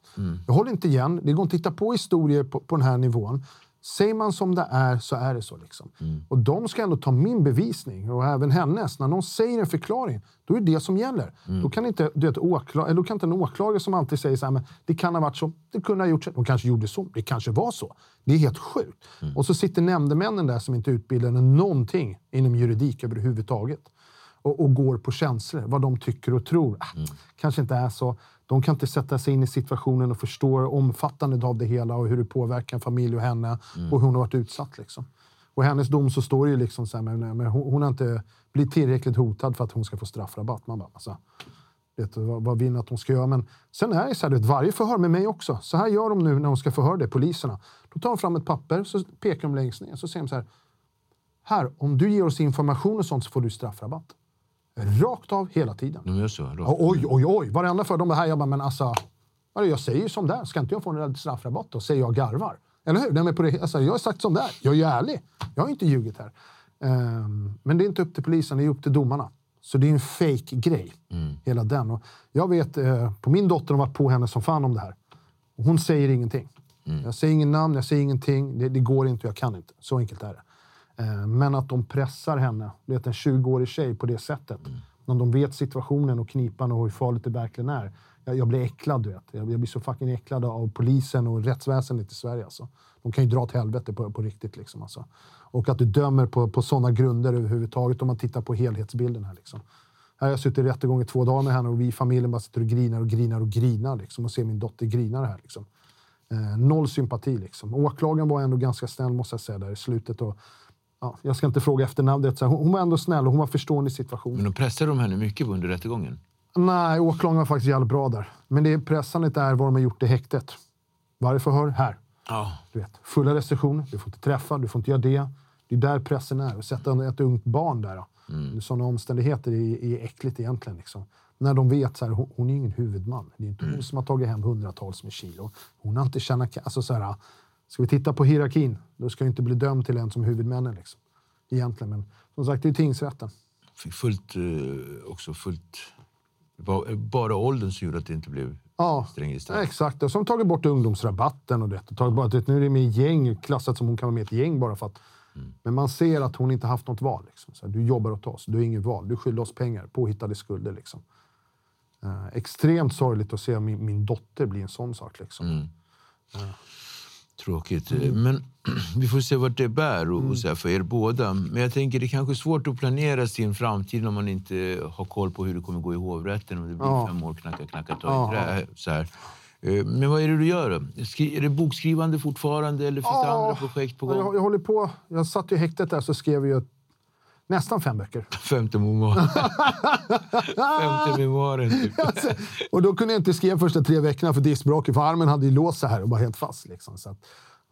Jag håller inte igen. Det går inte att titta på historier på, på den här nivån. Säger man som det är så är det så. Liksom. Och de ska ändå ta min bevisning och även hennes. När någon säger en förklaring, då är det det som gäller. Då, kan inte, du vet, åkla, eller då kan inte en åklagare som alltid säger så här, men det kan ha varit så, det kunde ha gjort så. De kanske gjorde så, det kanske var så. Det är helt sjukt. Och så sitter nämndemännen där som inte utbildade någonting inom juridik överhuvudtaget och, och går på känslor, vad de tycker och tror. Ah, Kanske inte är så. De kan inte sätta sig in i situationen och förstå omfattandet av det hela och hur det påverkar en familj och henne och hur hon har varit utsatt. Liksom. Och hennes dom så står det ju liksom så här, men, men hon, hon har inte blivit tillräckligt hotad för att hon ska få straffrabatt. Man bara, alltså, vet vad, vad vill att hon ska göra? Men sen är det så här, vet, varje förhör med mig också. Så här gör de nu när de ska förhöra det, poliserna. Då tar de fram ett papper, så pekar de längst ner, så säger de så här. Här, om du ger oss information och sånt så får du straffrabatt. Rakt av hela tiden. De gör så? Ja, oj, oj, oj. Varenda för de bara här, jag bara, men alltså. Jag säger ju som det. Ska inte jag få en straffrabatt då? Säger jag garvar. Eller hur? Nej, men på det, alltså, jag har sagt som det. Jag är ju ärlig. Jag har inte ljugit här. Ehm, men det är inte upp till polisen, det är upp till domarna. Så det är en fake grej hela den. Och jag vet, eh, på min dotter har varit på henne som fan om det här. Hon säger ingenting. Jag säger ingen namn, jag säger ingenting. Det, det går inte, jag kan inte. Så enkelt är det. Eh, men att de pressar henne, du vet en 20-årig tjej på det sättet. När de vet situationen och knipan och hur farligt det verkligen är. Jag, jag blir äcklad, du vet. Jag, jag blir så fucking äcklad av polisen och rättsväsendet i Sverige. Alltså. De kan ju dra åt helvete på, på riktigt. Liksom, alltså. Och att du dömer på, på sådana grunder överhuvudtaget om man tittar på helhetsbilden här. Liksom. Här har jag suttit i rättegång i två dagar med henne och vi i familjen bara sitter och grinar och grinar och grinar. Liksom, och ser min dotter grina här. Liksom. Eh, noll sympati. Liksom. Åklagaren var ändå ganska snäll måste jag säga där i slutet. Och, ja, jag ska inte fråga efter namnet. Så här, hon, hon var ändå snäll och hon var förstående i situationen. Men de pressade de henne mycket under rättegången? Nej, åklagaren var faktiskt jävligt bra där. Men det pressandet är vad de har gjort i häktet. Varje förhör, här. Ja. Du vet, fulla restriktioner, du får inte träffa, du får inte göra det. Det är där pressen är. Att sätta ett ungt barn där, under sådana omständigheter är, är äckligt egentligen. Liksom. När de vet så här, hon, hon är ingen huvudman. Det är inte hon som har tagit hem hundratals med kilo. Hon har inte tjänat... Alltså så här, ska vi titta på hierarkin, då ska jag inte bli dömd till en som huvudmännen. Liksom. Egentligen, men som sagt, det är tingsrätten. Fick fullt, eh, också fullt... Bara åldern som gjorde att det inte blev Ja, strängare straff. exakt. Och som tagit bort ungdomsrabatten och det. Och tagit bort, nu är det med gäng, klassat som hon kan vara med i ett gäng bara för att... Men man ser att hon inte haft något val. Liksom. Här, du jobbar åt oss, du har inget val. Du skyller oss pengar, påhittade skulder. Liksom. Eh, extremt sorgligt att se min, min dotter bli en sån sak. Liksom. Tråkigt. Mm. Men (clears throat) vi får se vart det bär och, här för er båda. Men jag tänker det är kanske är svårt att planera sin framtid om man inte har koll på hur det kommer gå i hovrätten. Om det blir Ja. fem år, knacka, knacka, ta Ja. i trä. Så här. Eh, Men vad är det du gör är det bokskrivande fortfarande eller finns det Ja, andra projekt på Jag, gång? jag håller på. Jag satt i häktet där så skrev jag nästan fem böcker. (laughs) Femte memoaren. (laughs) Femte memoaren. Typ. och då kunde jag inte skriva första tre veckorna för diskbråcket, för armen hade ju låst så här och var helt fast. Liksom. Så att,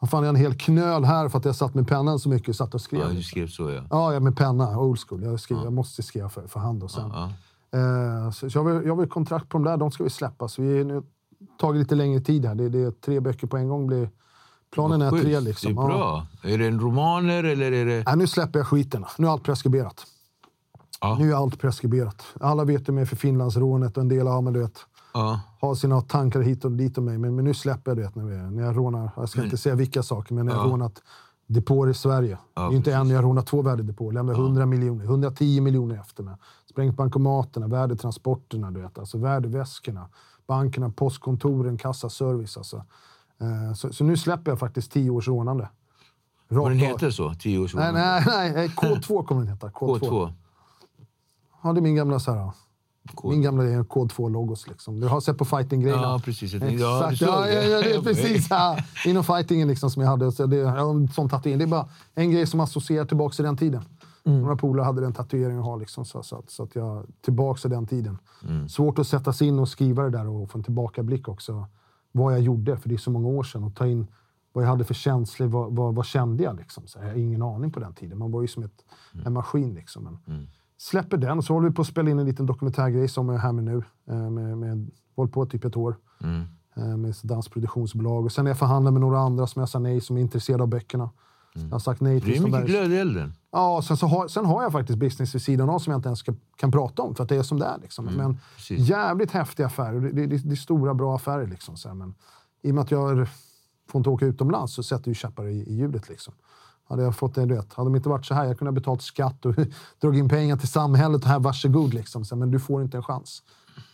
vad fan, jag har en hel knöl här för att jag satt med pennan så mycket och satt och skrev. Ja, du skrev så ja. Ja, ja med penna. Old school. Jag, skriver, jag måste skriva för, för hand. Och sen. ja. Eh, så så jag, har, jag har kontrakt på de där. De ska vi släppa. Så vi nu tagit lite längre tid här. Det, det är tre böcker på en gång. Blir, planen är tre. Liksom. Det är bra. Är det en romaner eller är det... Ja. Nej, nu släpper jag skiten. Nu är allt preskriberat. Ja. Nu är allt preskriberat. Alla vet ju mig för Finlandsrånet och en del har, men du Ja. har sina tankar hit och dit om mig. Men, men nu släpper jag du vet, när, vi, när jag rånar. Jag ska inte säga vilka saker, men när jag Ja. rånat depåer i Sverige. det är inte en, jag rånat två värdedepåer. Lämnat 100 miljoner, 110 miljoner efter mig. Sprängt bankomaterna, värdetransporterna, du vet, alltså värdeväskorna. Bankerna, postkontoren, kassaservice. Alltså. Eh, så, så nu släpper jag faktiskt 10 års rånande. Vad Rakt den av. heter så? Tio års Nej, nej, nej. eh, K2 kommer den heta. K2. K2. Ja, det är min gamla så här, Kod. min gamla är kod 2-logos. Liksom. Du har sett på fighting-grejerna. Ja, precis. Exakt. Ja, ja, ja, det är precis. Ja. Inom fightingen liksom, som jag hade. Så det, jag har en sån tatuering. Det är bara en grej som associerar tillbaka till den tiden. Mm. Några polare hade den tatueringen att ha. Liksom, så, så, att, så att jag tillbaka till den tiden. Mm. Svårt att sätta sig in och skriva det där och få en tillbakablick också. Vad jag gjorde, för det är så många år sedan. Och ta in vad jag hade för känslor. Vad, vad, vad kände jag? Liksom. Så jag har ingen aning på den tiden. Man var ju som ett, Mm. en maskin. Liksom. Men, Släpper den, så håller vi på att spela in en liten dokumentärgrej som är här med nu. Eh, Med, med, hållit på typ ett år. Eh, Med dansproduktionsbolag. Och sen är jag förhandlar med några andra som jag sa nej, som är intresserade av böckerna. Jag har sagt nej till Det är mycket glöd i elden. Ja, sen, så har, sen har jag faktiskt business vid sidan av som jag inte ens ska, kan prata om för att det är som det är. Liksom. Men precis. jävligt häftiga affärer. Det, det, det, det är stora, bra affärer. Liksom, så här. Men i och med att jag får inte åka utomlands så sätter ju käppar i, i hjulet. Liksom. Hade jag fått det, du vet, hade de inte varit så här, jag kunde ha betalt skatt och (laughs) dragit in pengar till samhället och här, varsågod. Liksom. Så, här, men du får inte en chans.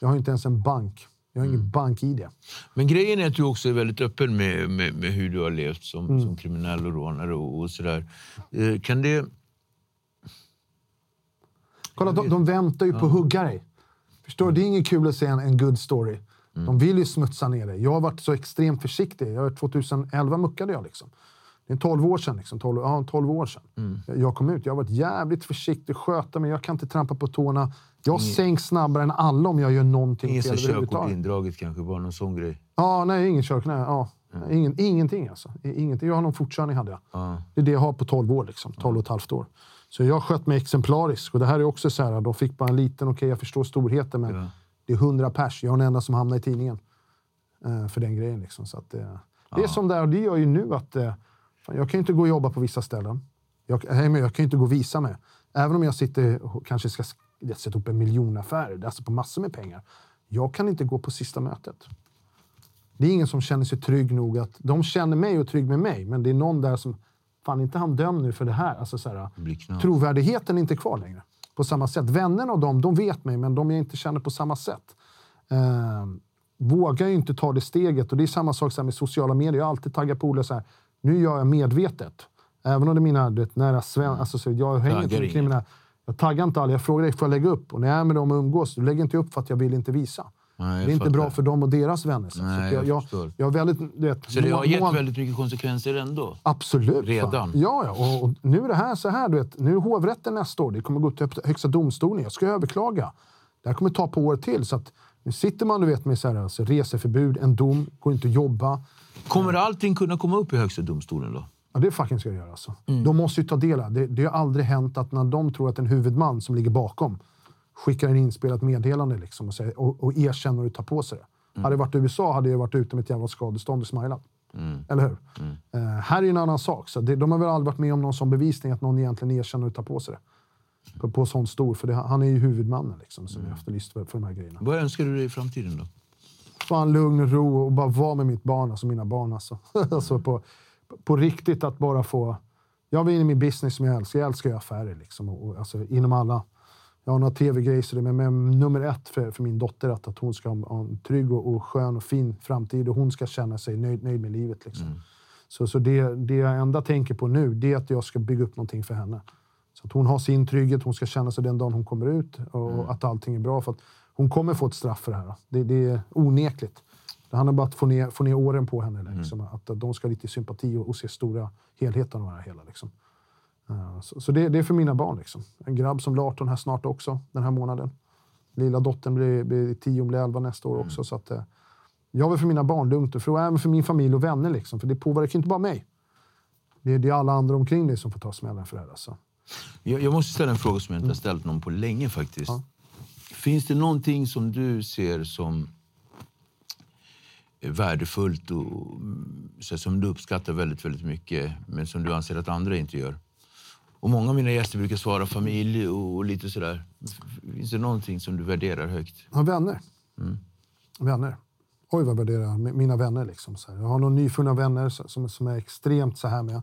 Jag har inte ens en bank. Jag har ingen bank-id. Men grejen är att du också är väldigt öppen med, med, med hur du har levt som, Mm. som kriminell och rånare och, och sådär. Eh, kan det... Kolla, de, de väntar ju på att hugga dig. Förstår du? Det är inget kul att se en, en good story. De vill ju smutsa ner dig. Jag har varit så extremt försiktig. Jag, 2011 muckade jag liksom. Det är 12 år sedan. Liksom, 12, ja, 12 år sedan. Jag, jag kom ut. Jag har varit jävligt försiktig, sköta mig. Jag kan inte trampa på tårna. Jag sänks snabbare än alla om jag gör någonting Ingen fel överhuvudtaget. indraget kanske, bara någon sån grej. Ja, nej, ingen körkort. Nej, ja. Ingen, ingenting alltså. Ingenting. Jag har någon fortkörning hade jag. Det är det jag har på 12 år. Liksom. 12 och ett halvt år. Så jag sköt mig exemplariskt. Och det här är också så här, de fick bara en liten, okej jag förstår storheten, men det är 100 pers. Jag är den enda som hamnar i tidningen. eh, för den grejen. Liksom. Så att, det, det är som det är, och det gör ju nu att eh, jag kan inte gå och jobba på vissa ställen. Jag, men jag kan inte gå och visa mig. Även om jag sitter och kanske ska sk- sätta upp en miljonaffär, alltså på massor med pengar. Jag kan inte gå på sista mötet. Det är ingen som känner sig trygg nog att... De känner mig och är trygg med mig, men det är någon där som... Fan, inte han dömd nu för det här. Alltså, så här trovärdigheten är inte kvar längre. På samma sätt. Vännerna och dem, de vet mig, men de jag inte känner på samma sätt. Eh, vågar ju inte ta det steget. Och det är samma sak så med sociala medier. Jag har alltid taggat polare så här. Nu gör jag medvetet. Även om det är mina du vet, nära sven... Alltså, så jag hänger inte med kriminella. Jag taggar inte alla. Jag frågar dig, får jag lägga upp? Och när jag är med dem och umgås, då lägger jag inte upp för att jag vill inte visa. Nej, det är inte bra för dem och deras vänner. Så Nej, så jag, jag jag, jag väldigt... Du vet, Så det har gett mån- väldigt mycket konsekvenser ändå? Absolut. Redan? Fan. Ja, ja. Och, och nu är det här så här. Du vet, nu är hovrätten nästa år. Det kommer gå till Högsta domstolen. Jag ska överklaga. Det här kommer ta på år till. Så att nu sitter man du vet, med så här, alltså, reseförbud, en dom, går inte att jobba. Kommer allting kunna komma upp i Högsta domstolen då? Ja, det fucking ska jag göra. Alltså. De måste ju ta del av det. Det har aldrig hänt att när de tror att en huvudman som ligger bakom skickar en inspelat meddelande liksom och, säger, och, och erkänner och tar på sig det. Hade det varit USA hade jag varit ute med ett jävla skadestånd och smilat. Eller hur? Eh, här är en annan sak. Så det, de har väl aldrig varit med om någon sån bevisning att någon egentligen erkänner och tar på sig det. På, på sån stor, för det, han är ju huvudmannen liksom, som är efterlyst för, för de här grejerna. Vad önskar du dig i framtiden då? Fan lugn och ro och bara vara med mitt barn, alltså mina barn. Alltså. (laughs) alltså på, på riktigt att bara få... Jag vill in i min business som jag älskar. Jag älskar ju affärer liksom. Och, och, alltså, inom alla. Jag har några tv-grejer, men, men nummer ett för, för min dotter är att, att hon ska ha, en trygg och, och skön och fin framtid och hon ska känna sig nöjd, nöjd med livet. Liksom. Så, så det, det jag enda tänker på nu, det är att jag ska bygga upp någonting för henne. Så att hon har sin trygghet, hon ska känna sig den dagen hon kommer ut och att allting är bra. För att hon kommer få ett straff för det här. Det, det är onekligt. Det handlar bara om att få ner, få ner åren på henne. Liksom. Att, att de ska ha lite sympati och, och se stora helheten av det här hela. Liksom. Eh, så så det, det är för mina barn. Liksom. En grabb som blir 18 här snart också, den här månaden. Lilla dottern blir, blir 10, hon blir 11 nästa år också. Så att, eh, jag vill för mina barn lugnt och för, även för min familj och vänner. Liksom, för det påverkar inte bara mig. Det, det är alla andra omkring dig som får ta smällen för det här. Alltså. Jag, jag måste ställa en fråga som jag inte har ställt någon på länge faktiskt. Finns det någonting som du ser som är värdefullt och så, som du uppskattar väldigt, väldigt mycket men som du anser att andra inte gör? Och många av mina gäster brukar svara familj och, och lite sådär. Finns det någonting som du värderar högt? Har vänner. Mm. Vänner. Oj, vad jag värderar mi- mina vänner. Liksom, så här. Jag har några nyfunna vänner som, som är extremt så här med.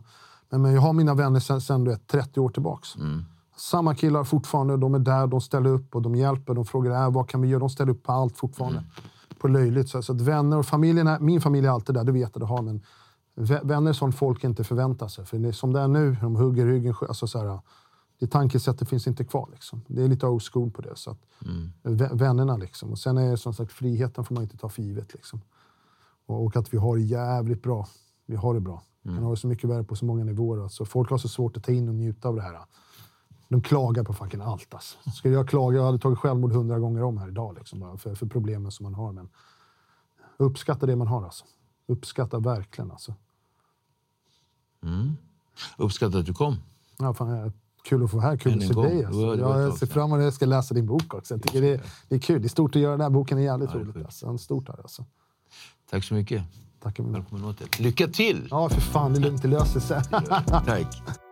Men, men jag har mina vänner sen, sen du vet, 30 år tillbaks. Mm. Samma killar fortfarande. De är där, de ställer upp och de hjälper. De frågar äh, vad kan vi göra. De ställer upp på allt fortfarande. Mm. På löjligt. Så, så att vänner och familjen, är, min familj är alltid där, det vet jag det har. Men vä- vänner sånt folk inte förväntar sig. För det är som det är nu, de hugger ryggen. Alltså, så här, det tankesättet finns inte kvar. Liksom. Det är lite old school på det. Så att, vä- Vännerna liksom. Och sen är det som sagt, friheten får man inte ta för givet. Liksom. Och, och att vi har det jävligt bra. Vi har det bra. Vi kan ha det så mycket värre på så många nivåer. Alltså, folk har så svårt att ta in och njuta av det här. De klagar på fucking allt. Alltså. Skulle jag klaga, jag hade tagit självmord hundra gånger om här idag. Liksom, bara för, för problemen som man har. Men uppskatta det man har. Alltså. Uppskatta verkligen. Alltså. Uppskattar att du kom. Ja, fan, ja, kul att få vara här. Kul att se dig. Det Alltså. det Ja, jag ser fram emot jag ska läsa din bok också. Jag tycker det, det är kul. Det är stort att göra den här boken. är jävligt det är roligt. Alltså. En stort här, alltså. Tack så mycket. Min Välkommen åter. Lycka till! Ja, för fan. Det är lugnt. Det löser sig. Tack. (laughs)